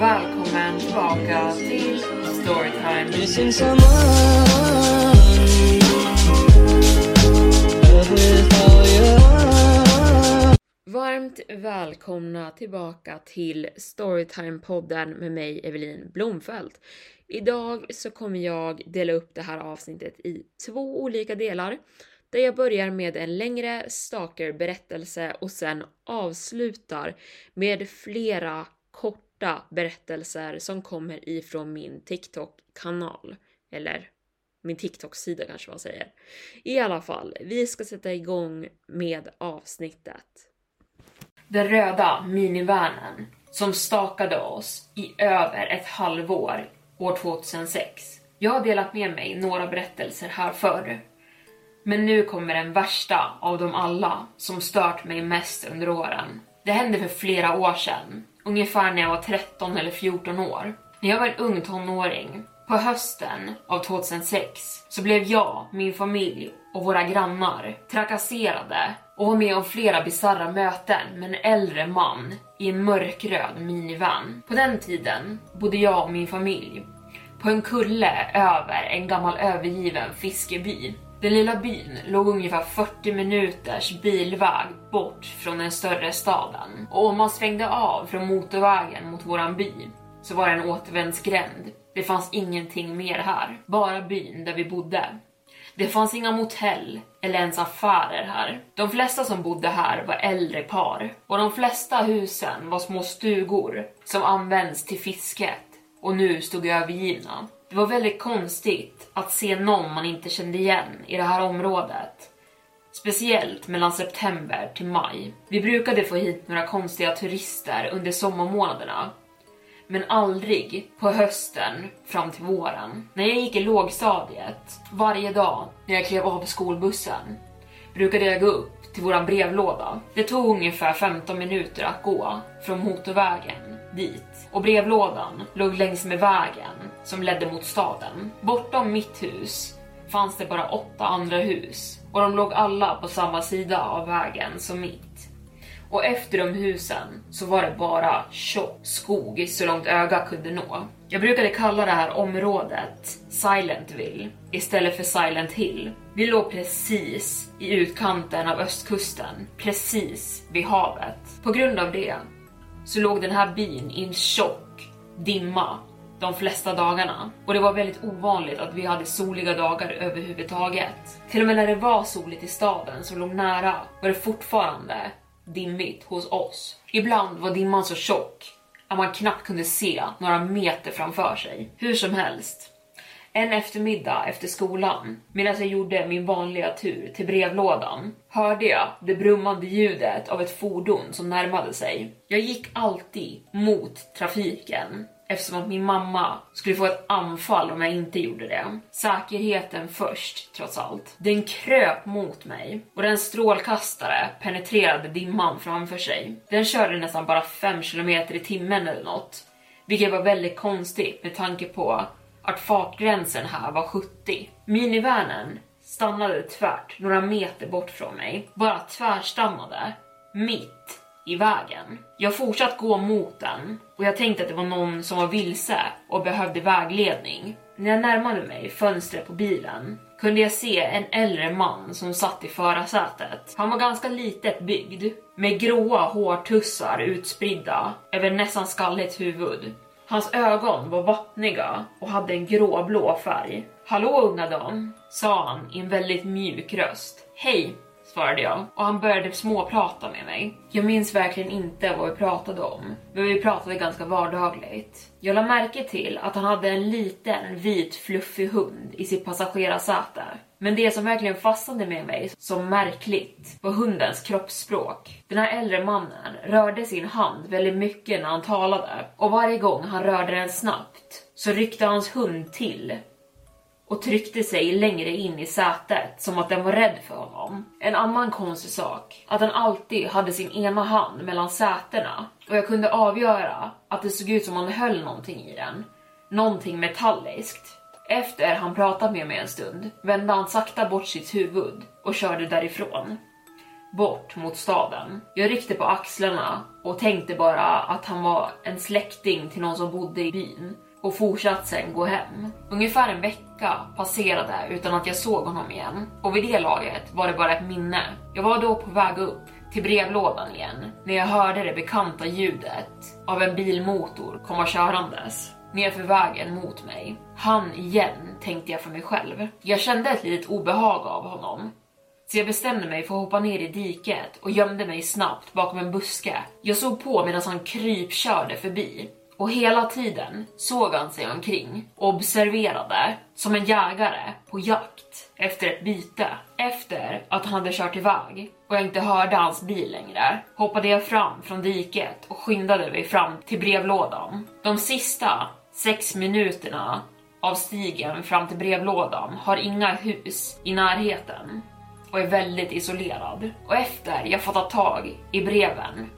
Välkommen tillbaka till Storytime. Missing someone. Varmt välkomna tillbaka till Storytime-podden med mig Evelin Blomfelt. Idag så kommer jag dela upp det här avsnittet i två olika delar. Där jag börjar med en längre stalker-berättelse och sen avslutar med flera korta berättelser som kommer ifrån min TikTok-kanal. Eller min TikTok-sida kanske man säger. I alla fall, vi ska sätta igång med avsnittet. Den röda minivanen som stakade oss i över ett halvår år 2006. Jag har delat med mig några berättelser här förr. Men nu kommer den värsta av dem alla som stört mig mest under åren. Det hände för flera år sedan, ungefär när jag var 13 eller 14 år. När jag var en ung tonåring, på hösten av 2006, så blev jag, min familj och våra grannar trakasserade och var med om flera bisarra möten med en äldre man i en mörkröd minivan. På den tiden bodde jag och min familj på en kulle över en gammal övergiven fiskeby. Den lilla byn låg ungefär 40 minuters bilväg bort från den större staden. Och om man svängde av från motorvägen mot våran by så var det en återvändsgränd. Det fanns ingenting mer här, bara byn där vi bodde. Det fanns inga motell eller ens affärer här. De flesta som bodde här var äldre par och de flesta husen var små stugor som används till fisket och nu stod övergivna. Det var väldigt konstigt att se någon man inte kände igen i det här området. Speciellt mellan september till maj. Vi brukade få hit några konstiga turister under sommarmånaderna. Men aldrig på hösten fram till våren. När jag gick i lågstadiet, varje dag när jag klev av skolbussen, brukade jag gå upp till våran brevlåda. Det tog ungefär 15 minuter att gå från motorvägen dit och brevlådan låg längs med vägen som ledde mot staden. Bortom mitt hus fanns det bara åtta andra hus och de låg alla på samma sida av vägen som mitt. Och efter de husen så var det bara tjock skog så långt öga kunde nå. Jag brukade kalla det här området Silentville istället för Silent Hill. Vi låg precis i utkanten av östkusten, precis vid havet. På grund av det så låg den här byn i en tjock dimma de flesta dagarna. Och det var väldigt ovanligt att vi hade soliga dagar överhuvudtaget. Till och med när det var soligt i staden som låg nära var det fortfarande dimmigt hos oss. Ibland var dimman så tjock att man knappt kunde se några meter framför sig. Hur som helst. En eftermiddag efter skolan, medan jag gjorde min vanliga tur till brevlådan, hörde jag det brummande ljudet av ett fordon som närmade sig. Jag gick alltid mot trafiken eftersom att min mamma skulle få ett anfall om jag inte gjorde det. Säkerheten först, trots allt. Den kröp mot mig och den strålkastare penetrerade dimman framför sig. Den körde nästan bara 5 km i timmen eller något, vilket var väldigt konstigt med tanke på att fartgränsen här var 70. Minivanen stannade tvärt några meter bort från mig, bara tvärstannade mitt i vägen. Jag fortsatte gå mot den och jag tänkte att det var någon som var vilse och behövde vägledning. När jag närmade mig fönstret på bilen kunde jag se en äldre man som satt i förarsätet. Han var ganska litet byggd, med gråa hårtussar utspridda över nästan skalligt huvud. Hans ögon var vattniga och hade en gråblå färg. Hallå unga dam, sa han i en väldigt mjuk röst. Hej, svarade jag och han började typ småprata med mig. Jag minns verkligen inte vad vi pratade om, men vi pratade ganska vardagligt. Jag la märke till att han hade en liten vit fluffig hund i sitt passagerarsäte. Men det som verkligen fastnade med mig som märkligt var hundens kroppsspråk. Den här äldre mannen rörde sin hand väldigt mycket när han talade och varje gång han rörde den snabbt så ryckte hans hund till och tryckte sig längre in i sätet som att den var rädd för honom. En annan konstig sak, att han alltid hade sin ena hand mellan sätena och jag kunde avgöra att det såg ut som han höll någonting i den. Någonting metalliskt. Efter han pratat med mig en stund vände han sakta bort sitt huvud och körde därifrån. Bort mot staden. Jag ryckte på axlarna och tänkte bara att han var en släkting till någon som bodde i byn och fortsatte sen gå hem. Ungefär en vecka passerade utan att jag såg honom igen och vid det laget var det bara ett minne. Jag var då på väg upp till brevlådan igen när jag hörde det bekanta ljudet av en bilmotor komma körandes nerför vägen mot mig. Han igen, tänkte jag för mig själv. Jag kände ett litet obehag av honom. Så jag bestämde mig för att hoppa ner i diket och gömde mig snabbt bakom en buske. Jag såg på medan han krypkörde förbi och hela tiden såg han sig omkring och observerade som en jägare på jakt efter ett byte. Efter att han hade kört iväg och jag inte hörde hans bil längre hoppade jag fram från diket och skyndade mig fram till brevlådan. De sista sex minuterna av stigen fram till brevlådan har inga hus i närheten och är väldigt isolerad. Och efter jag fått tag i breven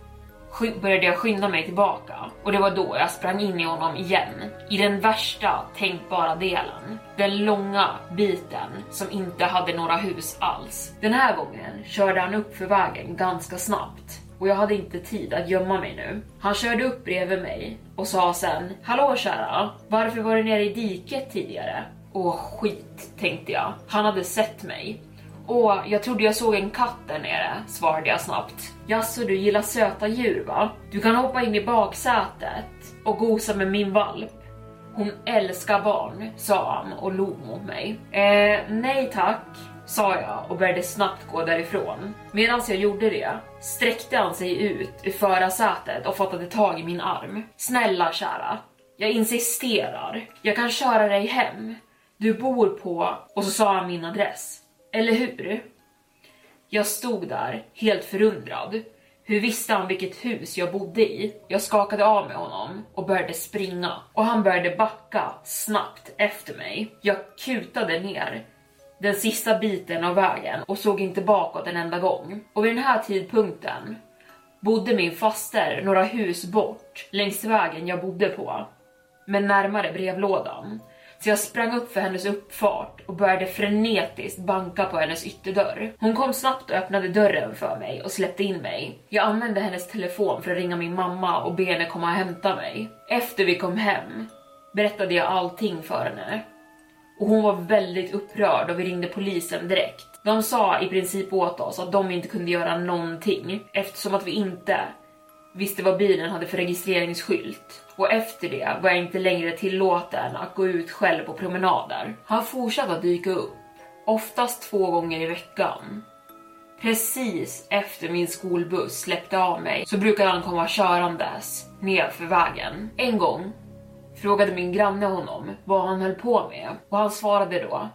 började jag skynda mig tillbaka och det var då jag sprang in i honom igen. I den värsta tänkbara delen. Den långa biten som inte hade några hus alls. Den här gången körde han upp för vägen ganska snabbt och jag hade inte tid att gömma mig nu. Han körde upp bredvid mig och sa sen Hallå kära, varför var du nere i diket tidigare? Åh skit, tänkte jag. Han hade sett mig. Åh, jag trodde jag såg en katt där nere, svarade jag snabbt. Jaså, du gillar söta djur va? Du kan hoppa in i baksätet och gosa med min valp. Hon älskar barn, sa han och log mot mig. Eh, nej tack, sa jag och började snabbt gå därifrån. Medan jag gjorde det sträckte han sig ut ur förarsätet och fattade tag i min arm. Snälla kära, jag insisterar. Jag kan köra dig hem. Du bor på... Och så sa han min adress. Eller hur? Jag stod där, helt förundrad. Hur visste han vilket hus jag bodde i? Jag skakade av med honom och började springa och han började backa snabbt efter mig. Jag kutade ner den sista biten av vägen och såg inte bakåt en enda gång. Och vid den här tidpunkten bodde min faster några hus bort längs vägen jag bodde på, men närmare brevlådan. Så jag sprang upp för hennes uppfart och började frenetiskt banka på hennes ytterdörr. Hon kom snabbt och öppnade dörren för mig och släppte in mig. Jag använde hennes telefon för att ringa min mamma och be henne komma och hämta mig. Efter vi kom hem berättade jag allting för henne. Och hon var väldigt upprörd och vi ringde polisen direkt. De sa i princip åt oss att de inte kunde göra någonting eftersom att vi inte visste vad bilen hade för registreringsskylt. Och efter det var jag inte längre tillåten att gå ut själv på promenader. Han fortsatte att dyka upp, oftast två gånger i veckan. Precis efter min skolbuss släppte av mig så brukade han komma körandes ner för vägen. En gång frågade min granne honom vad han höll på med och han svarade då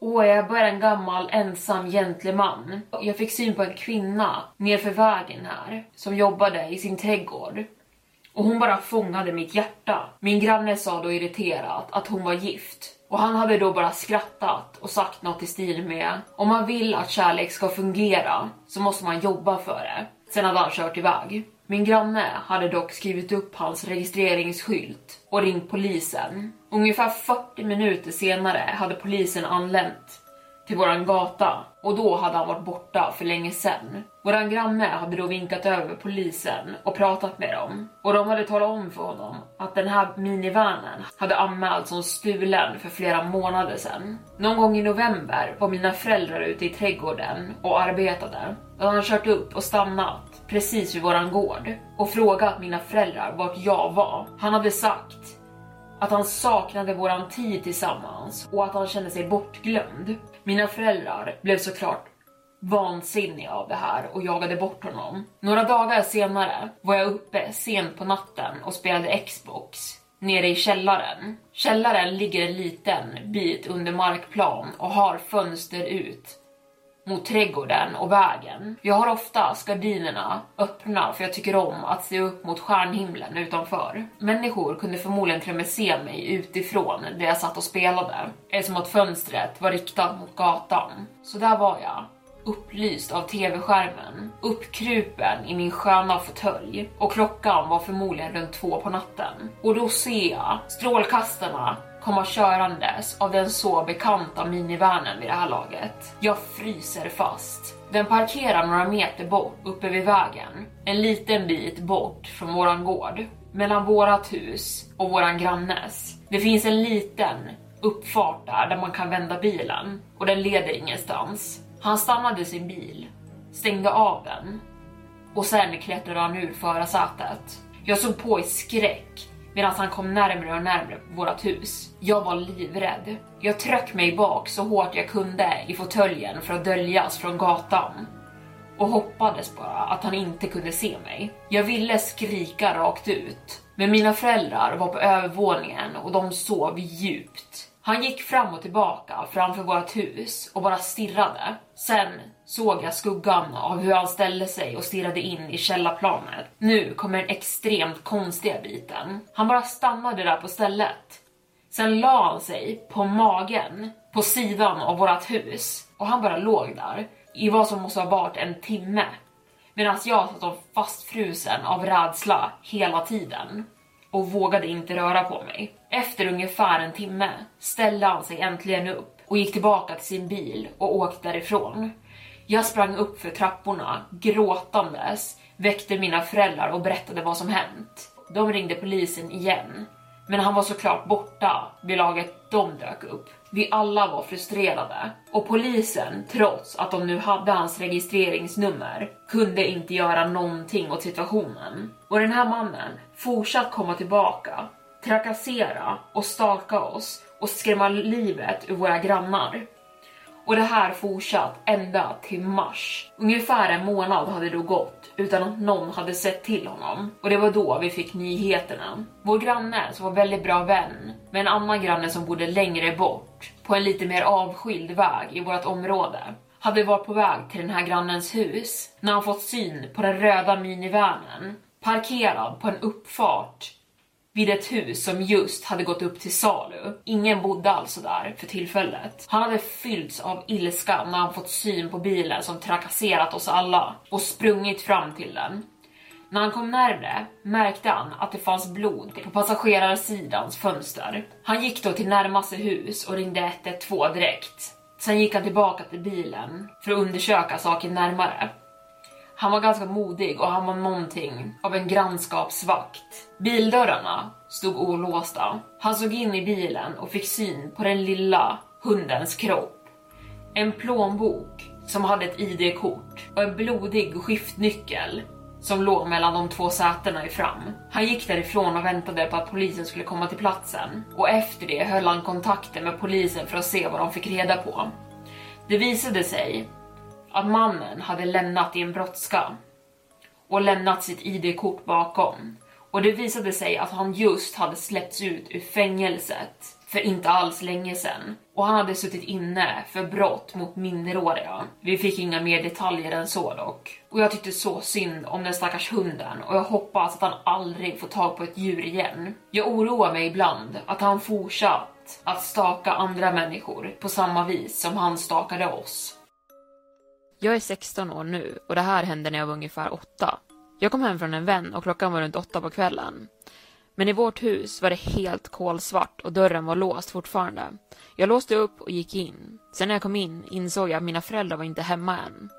Åh, jag är bara en gammal ensam gentleman. Jag fick syn på en kvinna nerför vägen här som jobbade i sin trädgård. Och hon bara fångade mitt hjärta. Min granne sa då irriterat att hon var gift. Och han hade då bara skrattat och sagt något i stil med om man vill att kärlek ska fungera så måste man jobba för det. Sen hade han kört iväg. Min granne hade dock skrivit upp hans registreringsskylt och ringt polisen. Ungefär 40 minuter senare hade polisen anlänt till våran gata och då hade han varit borta för länge sedan. Våran granne hade då vinkat över polisen och pratat med dem och de hade talat om för honom att den här minivanen hade anmälts som stulen för flera månader sedan. Någon gång i november var mina föräldrar ute i trädgården och arbetade. Då hade han kört upp och stannat precis vid våran gård och frågat mina föräldrar vart jag var. Han hade sagt att han saknade våran tid tillsammans och att han kände sig bortglömd. Mina föräldrar blev såklart vansinniga av det här och jagade bort honom. Några dagar senare var jag uppe sent på natten och spelade Xbox nere i källaren. Källaren ligger en liten bit under markplan och har fönster ut mot trädgården och vägen. Jag har oftast gardinerna öppna för jag tycker om att se upp mot stjärnhimlen utanför. Människor kunde förmodligen till och med se mig utifrån där jag satt och spelade eftersom att fönstret var riktat mot gatan. Så där var jag upplyst av tv-skärmen, uppkrupen i min sköna fåtölj och klockan var förmodligen runt två på natten. Och då ser jag strålkastarna komma körandes av den så bekanta minivanen vid det här laget. Jag fryser fast. Den parkerar några meter bort uppe vid vägen, en liten bit bort från våran gård, mellan vårat hus och våran grannes. Det finns en liten uppfart där, där man kan vända bilen och den leder ingenstans. Han stannade sin bil, stängde av den och sen klättrade han ur förarsätet. Jag såg på i skräck medan han kom närmre och närmre vårt hus. Jag var livrädd. Jag tryckte mig bak så hårt jag kunde i fåtöljen för att döljas från gatan och hoppades bara att han inte kunde se mig. Jag ville skrika rakt ut, men mina föräldrar var på övervåningen och de sov djupt. Han gick fram och tillbaka framför vårt hus och bara stirrade. Sen såg jag skuggan av hur han ställde sig och stirrade in i källarplanet. Nu kommer den extremt konstiga biten. Han bara stannade där på stället. Sen la han sig på magen på sidan av vårt hus och han bara låg där i vad som måste ha varit en timme. Medan jag satt fastfrusen av rädsla hela tiden och vågade inte röra på mig. Efter ungefär en timme ställde han sig äntligen upp och gick tillbaka till sin bil och åkte därifrån. Jag sprang upp för trapporna gråtandes, väckte mina föräldrar och berättade vad som hänt. De ringde polisen igen, men han var såklart borta vid laget de dök upp. Vi alla var frustrerade och polisen, trots att de nu hade hans registreringsnummer, kunde inte göra någonting åt situationen. Och den här mannen fortsatt komma tillbaka, trakassera och stalka oss och skrämma livet ur våra grannar. Och det här fortsatt ända till mars. Ungefär en månad hade då gått utan att någon hade sett till honom. Och det var då vi fick nyheterna. Vår granne som var väldigt bra vän med en annan granne som bodde längre bort på en lite mer avskild väg i vårt område hade varit på väg till den här grannens hus när han fått syn på den röda minivanen parkerad på en uppfart vid ett hus som just hade gått upp till salu. Ingen bodde alltså där för tillfället. Han hade fyllts av ilska när han fått syn på bilen som trakasserat oss alla och sprungit fram till den. När han kom närmre märkte han att det fanns blod på passagerarsidans fönster. Han gick då till närmaste hus och ringde 112 direkt. Sen gick han tillbaka till bilen för att undersöka saken närmare. Han var ganska modig och han var någonting av en grannskapsvakt. Bildörrarna stod olåsta. Han såg in i bilen och fick syn på den lilla hundens kropp. En plånbok som hade ett ID-kort och en blodig skiftnyckel som låg mellan de två sätena i fram. Han gick därifrån och väntade på att polisen skulle komma till platsen och efter det höll han kontakten med polisen för att se vad de fick reda på. Det visade sig att mannen hade lämnat i en brådska och lämnat sitt ID-kort bakom. Och det visade sig att han just hade släppts ut ur fängelset för inte alls länge sedan och han hade suttit inne för brott mot minderåriga. Vi fick inga mer detaljer än så dock. Och jag tyckte så synd om den stackars hunden och jag hoppas att han aldrig får tag på ett djur igen. Jag oroar mig ibland att han fortsatt att staka andra människor på samma vis som han stakade oss. Jag är 16 år nu och det här hände när jag var ungefär 8. Jag kom hem från en vän och klockan var runt 8 på kvällen. Men i vårt hus var det helt kolsvart och dörren var låst fortfarande. Jag låste upp och gick in. Sen när jag kom in insåg jag att mina föräldrar var inte hemma än.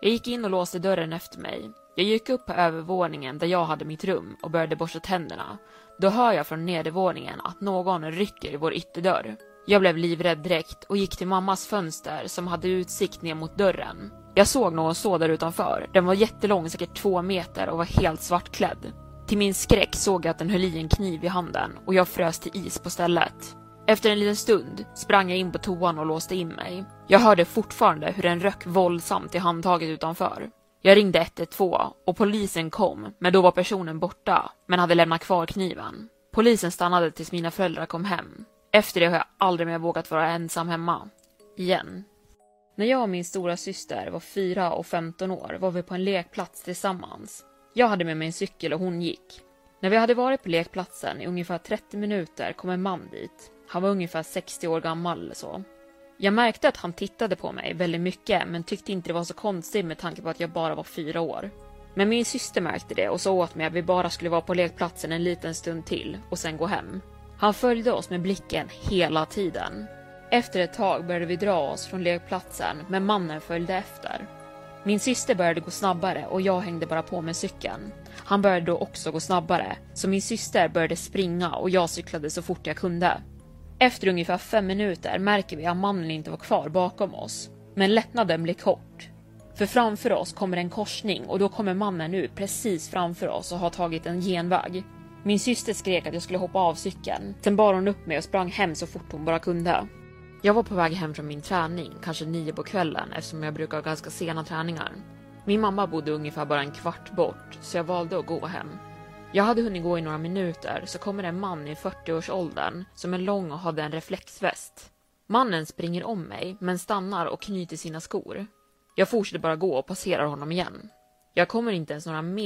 Jag gick in och låste dörren efter mig. Jag gick upp på övervåningen där jag hade mitt rum och började borsta tänderna. Då hör jag från nedervåningen att någon rycker i vår ytterdörr. Jag blev livrädd direkt och gick till mammas fönster som hade utsikt ner mot dörren. Jag såg någon stå där utanför. Den var jättelång, säkert två meter och var helt svartklädd. Till min skräck såg jag att den höll i en kniv i handen och jag frös till is på stället. Efter en liten stund sprang jag in på toan och låste in mig. Jag hörde fortfarande hur den rök våldsamt i handtaget utanför. Jag ringde 112 och polisen kom, men då var personen borta, men hade lämnat kvar kniven. Polisen stannade tills mina föräldrar kom hem. Efter det har jag aldrig mer vågat vara ensam hemma. Igen. När jag och min stora syster var 4 och 15 år var vi på en lekplats tillsammans. Jag hade med mig en cykel och hon gick. När vi hade varit på lekplatsen i ungefär 30 minuter kom en man dit. Han var ungefär 60 år gammal eller så. Jag märkte att han tittade på mig väldigt mycket men tyckte inte det var så konstigt med tanke på att jag bara var fyra år. Men min syster märkte det och sa åt mig att vi bara skulle vara på lekplatsen en liten stund till och sen gå hem. Han följde oss med blicken hela tiden. Efter ett tag började vi dra oss från lekplatsen men mannen följde efter. Min syster började gå snabbare och jag hängde bara på med cykeln. Han började då också gå snabbare, så min syster började springa och jag cyklade så fort jag kunde. Efter ungefär fem minuter märker vi att mannen inte var kvar bakom oss. Men lättnaden blir kort. För framför oss kommer en korsning och då kommer mannen ut precis framför oss och har tagit en genväg. Min syster skrek att jag skulle hoppa av cykeln. Sen bar hon upp mig och sprang hem så fort hon bara kunde. Jag var på väg hem från min träning, kanske nio på kvällen eftersom jag brukar ha ganska sena träningar. Min mamma bodde ungefär bara en kvart bort, så jag valde att gå hem. Jag hade hunnit gå i några minuter så kommer en man i 40-årsåldern som är lång och hade en reflexväst. Mannen springer om mig men stannar och knyter sina skor. Jag fortsätter bara gå och passerar honom igen. Jag kommer inte ens några meter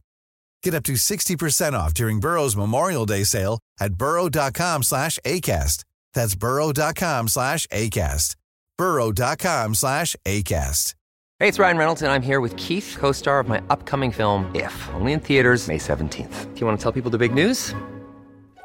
Get up to 60% off during Burrow's Memorial Day sale at burrow.com slash ACAST. That's burrow.com slash ACAST. burrow.com slash ACAST. Hey, it's Ryan Reynolds, and I'm here with Keith, co star of my upcoming film, If, only in theaters, May 17th. Do you want to tell people the big news?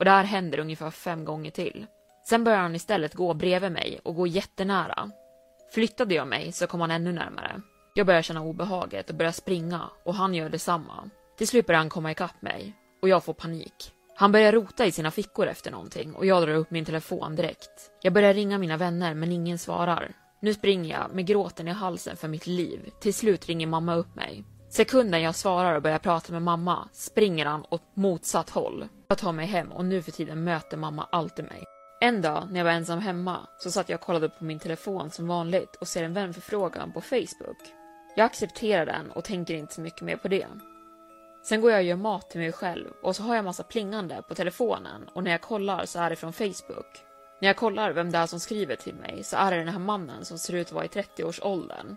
Och det här händer ungefär fem gånger till. Sen börjar han istället gå bredvid mig och gå jättenära. Flyttade jag mig så kom han ännu närmare. Jag börjar känna obehaget och börjar springa och han gör detsamma. Till slut börjar han komma ikapp mig och jag får panik. Han börjar rota i sina fickor efter någonting och jag drar upp min telefon direkt. Jag börjar ringa mina vänner men ingen svarar. Nu springer jag med gråten i halsen för mitt liv. Till slut ringer mamma upp mig. Sekunden jag svarar och börjar prata med mamma springer han åt motsatt håll. Jag tar mig hem och nu för tiden möter mamma alltid mig. En dag när jag var ensam hemma så satt jag och kollade på min telefon som vanligt och ser en vänförfrågan på Facebook. Jag accepterar den och tänker inte så mycket mer på det. Sen går jag och gör mat till mig själv och så har jag massa plingande på telefonen och när jag kollar så är det från Facebook. När jag kollar vem det är som skriver till mig så är det den här mannen som ser ut att vara i 30-årsåldern.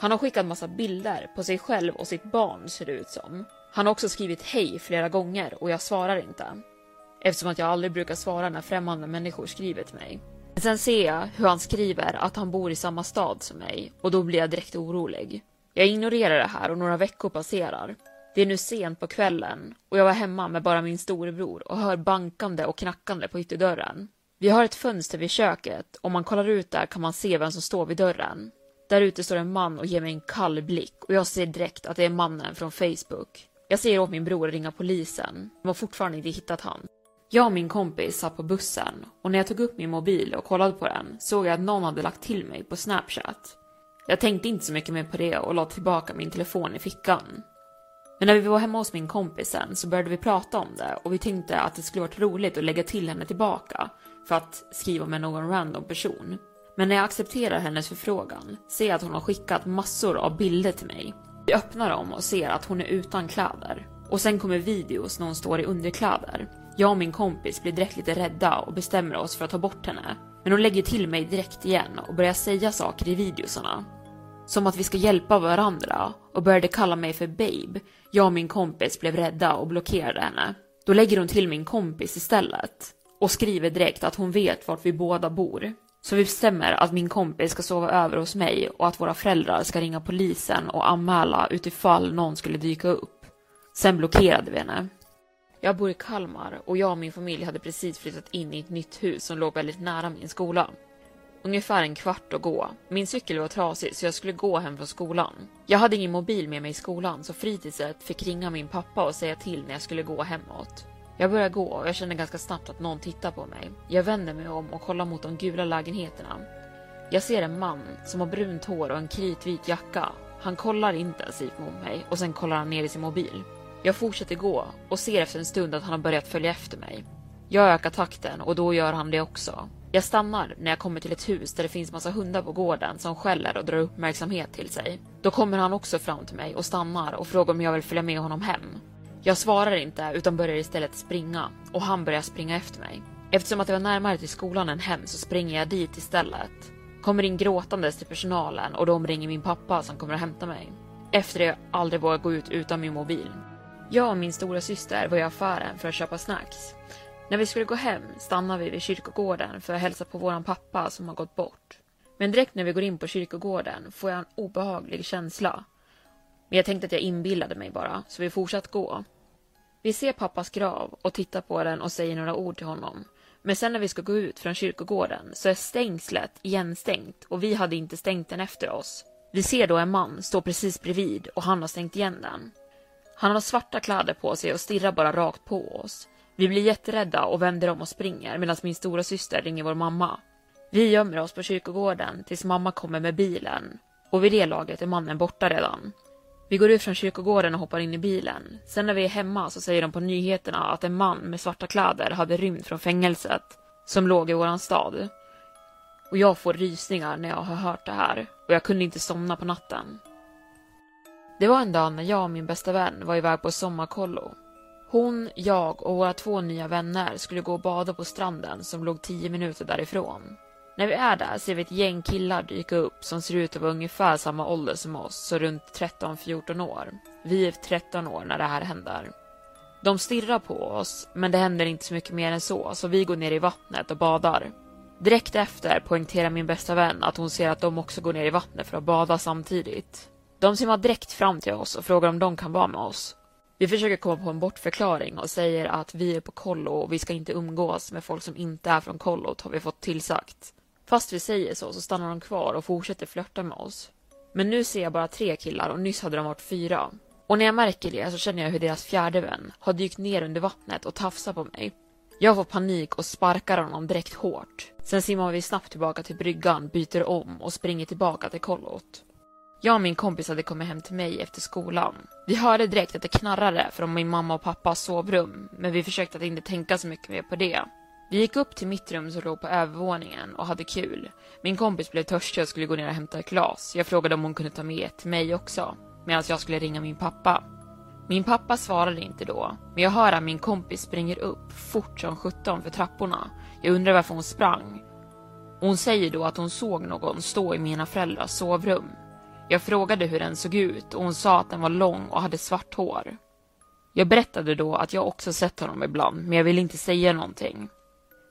Han har skickat massa bilder på sig själv och sitt barn ser det ut som. Han har också skrivit hej flera gånger och jag svarar inte. Eftersom att jag aldrig brukar svara när främmande människor skriver till mig. Men Sen ser jag hur han skriver att han bor i samma stad som mig och då blir jag direkt orolig. Jag ignorerar det här och några veckor passerar. Det är nu sent på kvällen och jag var hemma med bara min storebror och hör bankande och knackande på ytterdörren. Vi har ett fönster vid köket och om man kollar ut där kan man se vem som står vid dörren. Där ute står en man och ger mig en kall blick och jag ser direkt att det är mannen från Facebook. Jag säger åt min bror att ringa polisen. De har fortfarande inte hittat han. Jag och min kompis satt på bussen och när jag tog upp min mobil och kollade på den såg jag att någon hade lagt till mig på Snapchat. Jag tänkte inte så mycket mer på det och la tillbaka min telefon i fickan. Men när vi var hemma hos min kompis sen så började vi prata om det och vi tänkte att det skulle varit roligt att lägga till henne tillbaka för att skriva med någon random person. Men när jag accepterar hennes förfrågan ser jag att hon har skickat massor av bilder till mig. Vi öppnar dem och ser att hon är utan kläder. Och sen kommer videos när hon står i underkläder. Jag och min kompis blir direkt lite rädda och bestämmer oss för att ta bort henne. Men hon lägger till mig direkt igen och börjar säga saker i videosarna. Som att vi ska hjälpa varandra och började kalla mig för babe. Jag och min kompis blev rädda och blockerade henne. Då lägger hon till min kompis istället och skriver direkt att hon vet vart vi båda bor. Så vi bestämmer att min kompis ska sova över hos mig och att våra föräldrar ska ringa polisen och anmäla utifall någon skulle dyka upp. Sen blockerade vi henne. Jag bor i Kalmar och jag och min familj hade precis flyttat in i ett nytt hus som låg väldigt nära min skola. Ungefär en kvart att gå. Min cykel var trasig så jag skulle gå hem från skolan. Jag hade ingen mobil med mig i skolan så fritidset fick ringa min pappa och säga till när jag skulle gå hemåt. Jag börjar gå och jag känner ganska snabbt att någon tittar på mig. Jag vänder mig om och kollar mot de gula lägenheterna. Jag ser en man som har brunt hår och en kritvit jacka. Han kollar intensivt mot mig och sen kollar han ner i sin mobil. Jag fortsätter gå och ser efter en stund att han har börjat följa efter mig. Jag ökar takten och då gör han det också. Jag stannar när jag kommer till ett hus där det finns massa hundar på gården som skäller och drar uppmärksamhet till sig. Då kommer han också fram till mig och stannar och frågar om jag vill följa med honom hem. Jag svarar inte utan börjar istället springa och han börjar springa efter mig. Eftersom att det var närmare till skolan än hem så springer jag dit istället. Kommer in gråtandes till personalen och de ringer min pappa som kommer och hämtar mig. Efter det jag aldrig vågat gå ut utan min mobil. Jag och min stora syster var i affären för att köpa snacks. När vi skulle gå hem stannade vi vid kyrkogården för att hälsa på våran pappa som har gått bort. Men direkt när vi går in på kyrkogården får jag en obehaglig känsla. Men jag tänkte att jag inbillade mig bara, så vi fortsatte gå. Vi ser pappas grav och tittar på den och säger några ord till honom. Men sen när vi ska gå ut från kyrkogården så är stängslet igenstängt och vi hade inte stängt den efter oss. Vi ser då en man stå precis bredvid och han har stängt igen den. Han har svarta kläder på sig och stirrar bara rakt på oss. Vi blir jätterädda och vänder om och springer medan min stora syster ringer vår mamma. Vi gömmer oss på kyrkogården tills mamma kommer med bilen och vid det laget är mannen borta redan. Vi går ut från kyrkogården och hoppar in i bilen. Sen när vi är hemma så säger de på nyheterna att en man med svarta kläder hade rymt från fängelset som låg i våran stad. Och jag får rysningar när jag har hört det här och jag kunde inte somna på natten. Det var en dag när jag och min bästa vän var iväg på sommarkollo. Hon, jag och våra två nya vänner skulle gå och bada på stranden som låg tio minuter därifrån. När vi är där ser vi ett gäng killar dyka upp som ser ut att vara ungefär samma ålder som oss, så runt 13-14 år. Vi är 13 år när det här händer. De stirrar på oss, men det händer inte så mycket mer än så, så vi går ner i vattnet och badar. Direkt efter poängterar min bästa vän att hon ser att de också går ner i vattnet för att bada samtidigt. De simmar direkt fram till oss och frågar om de kan vara med oss. Vi försöker komma på en bortförklaring och säger att vi är på kollo och vi ska inte umgås med folk som inte är från kollot har vi fått tillsagt. Fast vi säger så, så stannar de kvar och fortsätter flörta med oss. Men nu ser jag bara tre killar och nyss hade de varit fyra. Och när jag märker det så känner jag hur deras fjärde vän har dykt ner under vattnet och tafsar på mig. Jag får panik och sparkar honom direkt hårt. Sen simmar vi snabbt tillbaka till bryggan, byter om och springer tillbaka till kollot. Jag och min kompis hade kommit hem till mig efter skolan. Vi hörde direkt att det knarrade från min mamma och pappas sovrum, men vi försökte att inte tänka så mycket mer på det. Vi gick upp till mitt rum som låg på övervåningen och hade kul. Min kompis blev törstig och skulle gå ner och hämta ett glas. Jag frågade om hon kunde ta med ett till mig också, medan jag skulle ringa min pappa. Min pappa svarade inte då, men jag hör att min kompis springer upp fort som sjutton för trapporna. Jag undrar varför hon sprang. Hon säger då att hon såg någon stå i mina föräldrars sovrum. Jag frågade hur den såg ut och hon sa att den var lång och hade svart hår. Jag berättade då att jag också sett honom ibland, men jag ville inte säga någonting.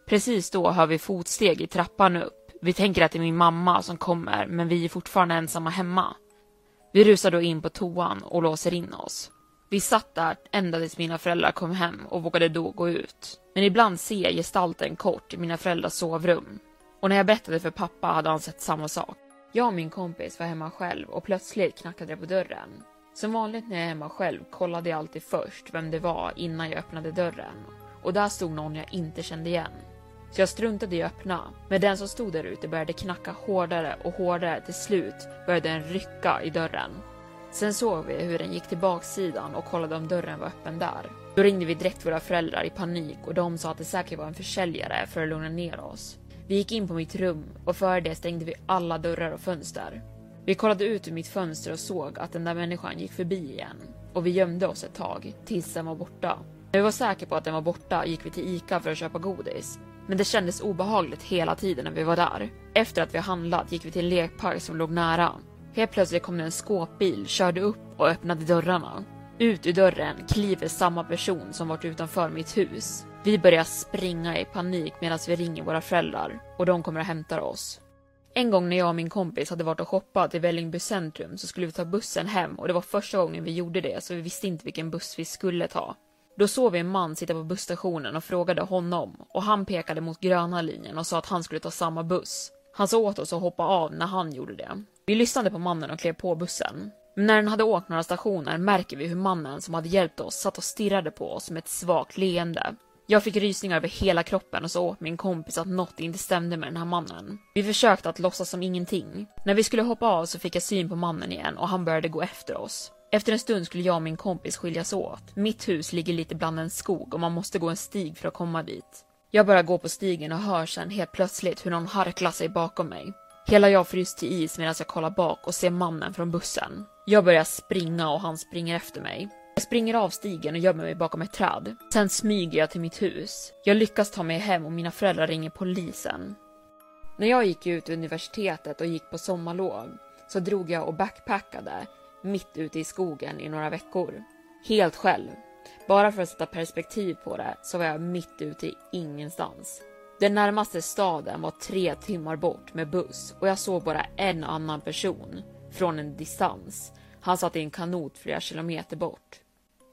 Precis då hör vi fotsteg i trappan upp. Vi tänker att det är min mamma som kommer, men vi är fortfarande ensamma hemma. Vi rusar då in på toan och låser in oss. Vi satt där ända tills mina föräldrar kom hem och vågade då gå ut. Men ibland ser jag gestalten kort i mina föräldrars sovrum. Och när jag berättade för pappa hade han sett samma sak. Jag och min kompis var hemma själv och plötsligt knackade det på dörren. Som vanligt när jag är hemma själv kollade jag alltid först vem det var innan jag öppnade dörren. Och där stod någon jag inte kände igen. Så jag struntade i att öppna. Men den som stod där ute började knacka hårdare och hårdare. Till slut började den rycka i dörren. Sen såg vi hur den gick till baksidan och kollade om dörren var öppen där. Då ringde vi direkt våra föräldrar i panik och de sa att det säkert var en försäljare för att lugna ner oss. Vi gick in på mitt rum och före det stängde vi alla dörrar och fönster. Vi kollade ut ur mitt fönster och såg att den där människan gick förbi igen. Och vi gömde oss ett tag, tills den var borta. När vi var säkra på att den var borta gick vi till ICA för att köpa godis. Men det kändes obehagligt hela tiden när vi var där. Efter att vi handlat gick vi till en lekpark som låg nära. Helt plötsligt kom det en skåpbil, körde upp och öppnade dörrarna. Ut ur dörren kliver samma person som varit utanför mitt hus. Vi börjar springa i panik medan vi ringer våra föräldrar och de kommer och hämtar oss. En gång när jag och min kompis hade varit och shoppat i Vällingby centrum så skulle vi ta bussen hem och det var första gången vi gjorde det så vi visste inte vilken buss vi skulle ta. Då såg vi en man sitta på busstationen och frågade honom och han pekade mot gröna linjen och sa att han skulle ta samma buss. Han sa åt oss att hoppa av när han gjorde det. Vi lyssnade på mannen och klev på bussen. Men när den hade åkt några stationer märker vi hur mannen som hade hjälpt oss satt och stirrade på oss med ett svagt leende. Jag fick rysningar över hela kroppen och sa åt min kompis att något inte stämde med den här mannen. Vi försökte att låtsas som ingenting. När vi skulle hoppa av så fick jag syn på mannen igen och han började gå efter oss. Efter en stund skulle jag och min kompis skiljas åt. Mitt hus ligger lite bland en skog och man måste gå en stig för att komma dit. Jag börjar gå på stigen och hör sen helt plötsligt hur någon harklar sig bakom mig. Hela jag fryser till is medan jag kollar bak och ser mannen från bussen. Jag börjar springa och han springer efter mig. Jag springer av stigen och gömmer mig bakom ett träd. Sen smyger jag till mitt hus. Jag lyckas ta mig hem och mina föräldrar ringer polisen. När jag gick ut universitetet och gick på sommarlov så drog jag och backpackade mitt ute i skogen i några veckor. Helt själv. Bara för att sätta perspektiv på det så var jag mitt ute i ingenstans. Den närmaste staden var tre timmar bort med buss och jag såg bara en annan person från en distans. Han satt i en kanot flera kilometer bort.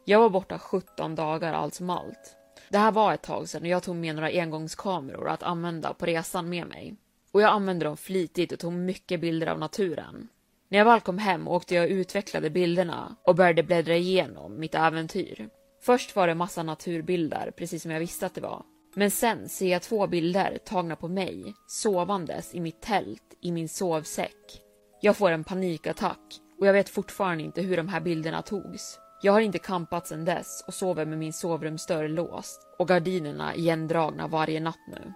Jag var borta 17 dagar allt som allt. Det här var ett tag sedan och jag tog med några engångskameror att använda på resan med mig. Och jag använde dem flitigt och tog mycket bilder av naturen. När jag väl kom hem åkte jag och utvecklade bilderna och började bläddra igenom mitt äventyr. Först var det massa naturbilder, precis som jag visste att det var. Men sen ser jag två bilder tagna på mig, sovandes i mitt tält, i min sovsäck. Jag får en panikattack och jag vet fortfarande inte hur de här bilderna togs. Jag har inte kampat sedan dess och sover med min sovrumsdörr låst och gardinerna igendragna varje natt nu.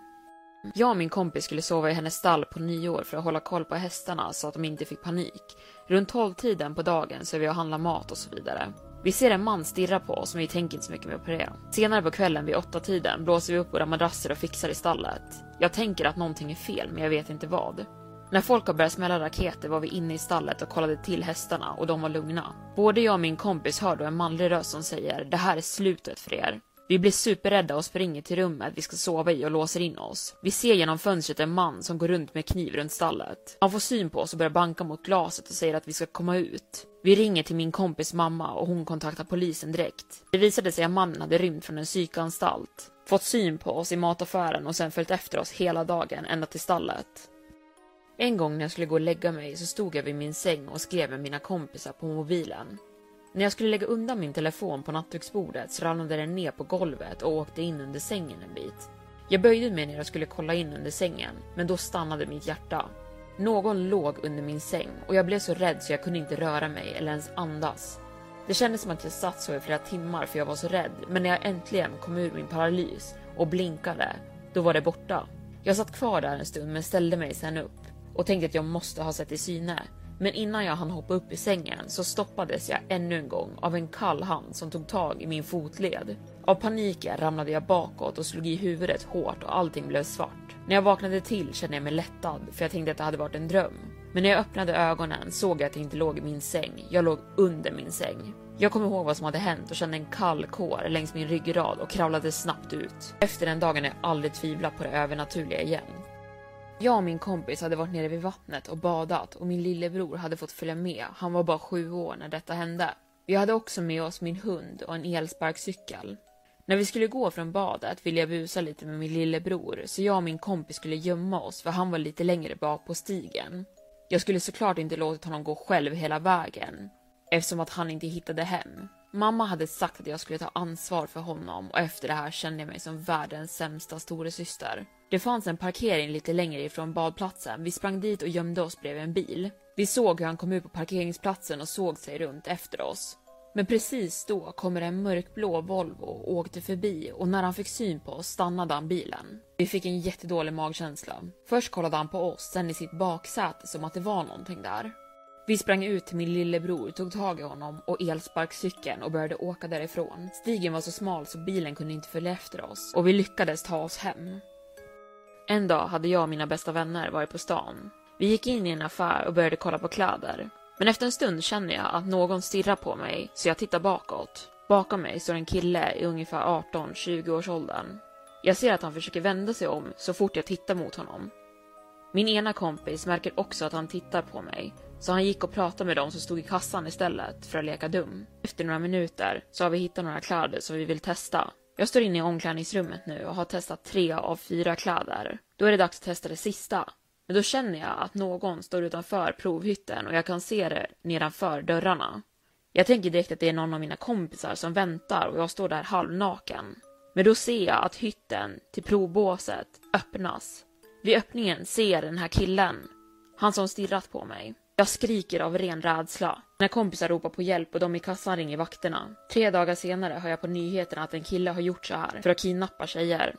Jag och min kompis skulle sova i hennes stall på nyår för att hålla koll på hästarna så att de inte fick panik. Runt tolvtiden på dagen så är vi och handlar mat och så vidare. Vi ser en man stirra på oss men vi tänker inte så mycket mer på det. Senare på kvällen vid åtta tiden blåser vi upp våra madrasser och fixar i stallet. Jag tänker att någonting är fel men jag vet inte vad. När folk har börjat smälla raketer var vi inne i stallet och kollade till hästarna och de var lugna. Både jag och min kompis hör då en manlig röst som säger det här är slutet för er. Vi blir superrädda och springer till rummet vi ska sova i och låser in oss. Vi ser genom fönstret en man som går runt med kniv runt stallet. Han får syn på oss och börjar banka mot glaset och säger att vi ska komma ut. Vi ringer till min kompis mamma och hon kontaktar polisen direkt. Det visade sig att mannen hade rymt från en psykanstalt, fått syn på oss i mataffären och sen följt efter oss hela dagen ända till stallet. En gång när jag skulle gå och lägga mig så stod jag vid min säng och skrev med mina kompisar på mobilen. När jag skulle lägga undan min telefon på nattduksbordet så ramlade den ner på golvet och åkte in under sängen en bit. Jag böjde mig ner och skulle kolla in under sängen, men då stannade mitt hjärta. Någon låg under min säng och jag blev så rädd så jag kunde inte röra mig eller ens andas. Det kändes som att jag satt så i flera timmar för jag var så rädd, men när jag äntligen kom ur min paralys och blinkade Då var det borta. Jag satt kvar där en stund men ställde mig sen upp och tänkte att jag måste ha sett i syne. Men innan jag hann hoppa upp i sängen så stoppades jag ännu en gång av en kall hand som tog tag i min fotled. Av paniken ramlade jag bakåt och slog i huvudet hårt och allting blev svart. När jag vaknade till kände jag mig lättad för jag tänkte att det hade varit en dröm. Men när jag öppnade ögonen såg jag att jag inte låg i min säng. Jag låg under min säng. Jag kom ihåg vad som hade hänt och kände en kall kår längs min ryggrad och kravlade snabbt ut. Efter den dagen har jag aldrig tvivlat på det övernaturliga igen. Jag och min kompis hade varit nere vid vattnet och badat och min lillebror hade fått följa med. Han var bara sju år när detta hände. Vi hade också med oss min hund och en elsparkcykel. När vi skulle gå från badet ville jag busa lite med min lillebror så jag och min kompis skulle gömma oss för han var lite längre bak på stigen. Jag skulle såklart inte låtit honom gå själv hela vägen eftersom att han inte hittade hem. Mamma hade sagt att jag skulle ta ansvar för honom och efter det här kände jag mig som världens sämsta storasyster. Det fanns en parkering lite längre ifrån badplatsen. Vi sprang dit och gömde oss bredvid en bil. Vi såg hur han kom ut på parkeringsplatsen och såg sig runt efter oss. Men precis då kommer en mörkblå Volvo och åkte förbi och när han fick syn på oss stannade han bilen. Vi fick en jättedålig magkänsla. Först kollade han på oss, sen i sitt baksäte som att det var någonting där. Vi sprang ut till min lillebror, tog tag i honom och elsparkcykeln och började åka därifrån. Stigen var så smal så bilen kunde inte följa efter oss och vi lyckades ta oss hem. En dag hade jag och mina bästa vänner varit på stan. Vi gick in i en affär och började kolla på kläder. Men efter en stund känner jag att någon stirrar på mig så jag tittar bakåt. Bakom mig står en kille i ungefär 18-20 års åldern. Jag ser att han försöker vända sig om så fort jag tittar mot honom. Min ena kompis märker också att han tittar på mig så han gick och pratade med dem som stod i kassan istället för att leka dum. Efter några minuter så har vi hittat några kläder som vi vill testa. Jag står inne i omklädningsrummet nu och har testat tre av fyra kläder. Då är det dags att testa det sista. Men då känner jag att någon står utanför provhytten och jag kan se det nedanför dörrarna. Jag tänker direkt att det är någon av mina kompisar som väntar och jag står där halvnaken. Men då ser jag att hytten till provbåset öppnas. Vid öppningen ser jag den här killen, han som stirrat på mig. Jag skriker av ren rädsla. Mina kompisar ropar på hjälp och de i kassan ringer vakterna. Tre dagar senare hör jag på nyheterna att en kille har gjort så här för att kidnappa tjejer.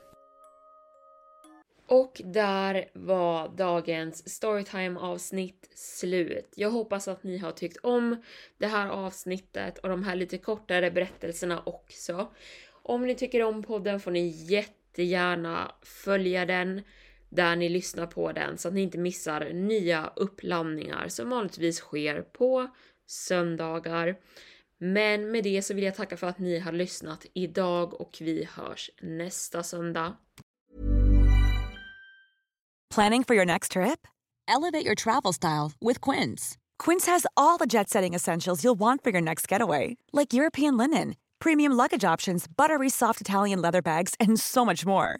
Och där var dagens Storytime avsnitt slut. Jag hoppas att ni har tyckt om det här avsnittet och de här lite kortare berättelserna också. Om ni tycker om podden får ni jättegärna följa den där ni lyssnar på den så att ni inte missar nya uppladdningar som vanligtvis sker på söndagar. Men med det så vill jag tacka för att ni har lyssnat idag och vi hörs nästa söndag. Planning for your next trip? Elevate your travel style with Quince. Quince has all the jet setting essentials you'll want for your next getaway, like European linen, premium luggage options, buttery soft Italian leather bags, and so much more.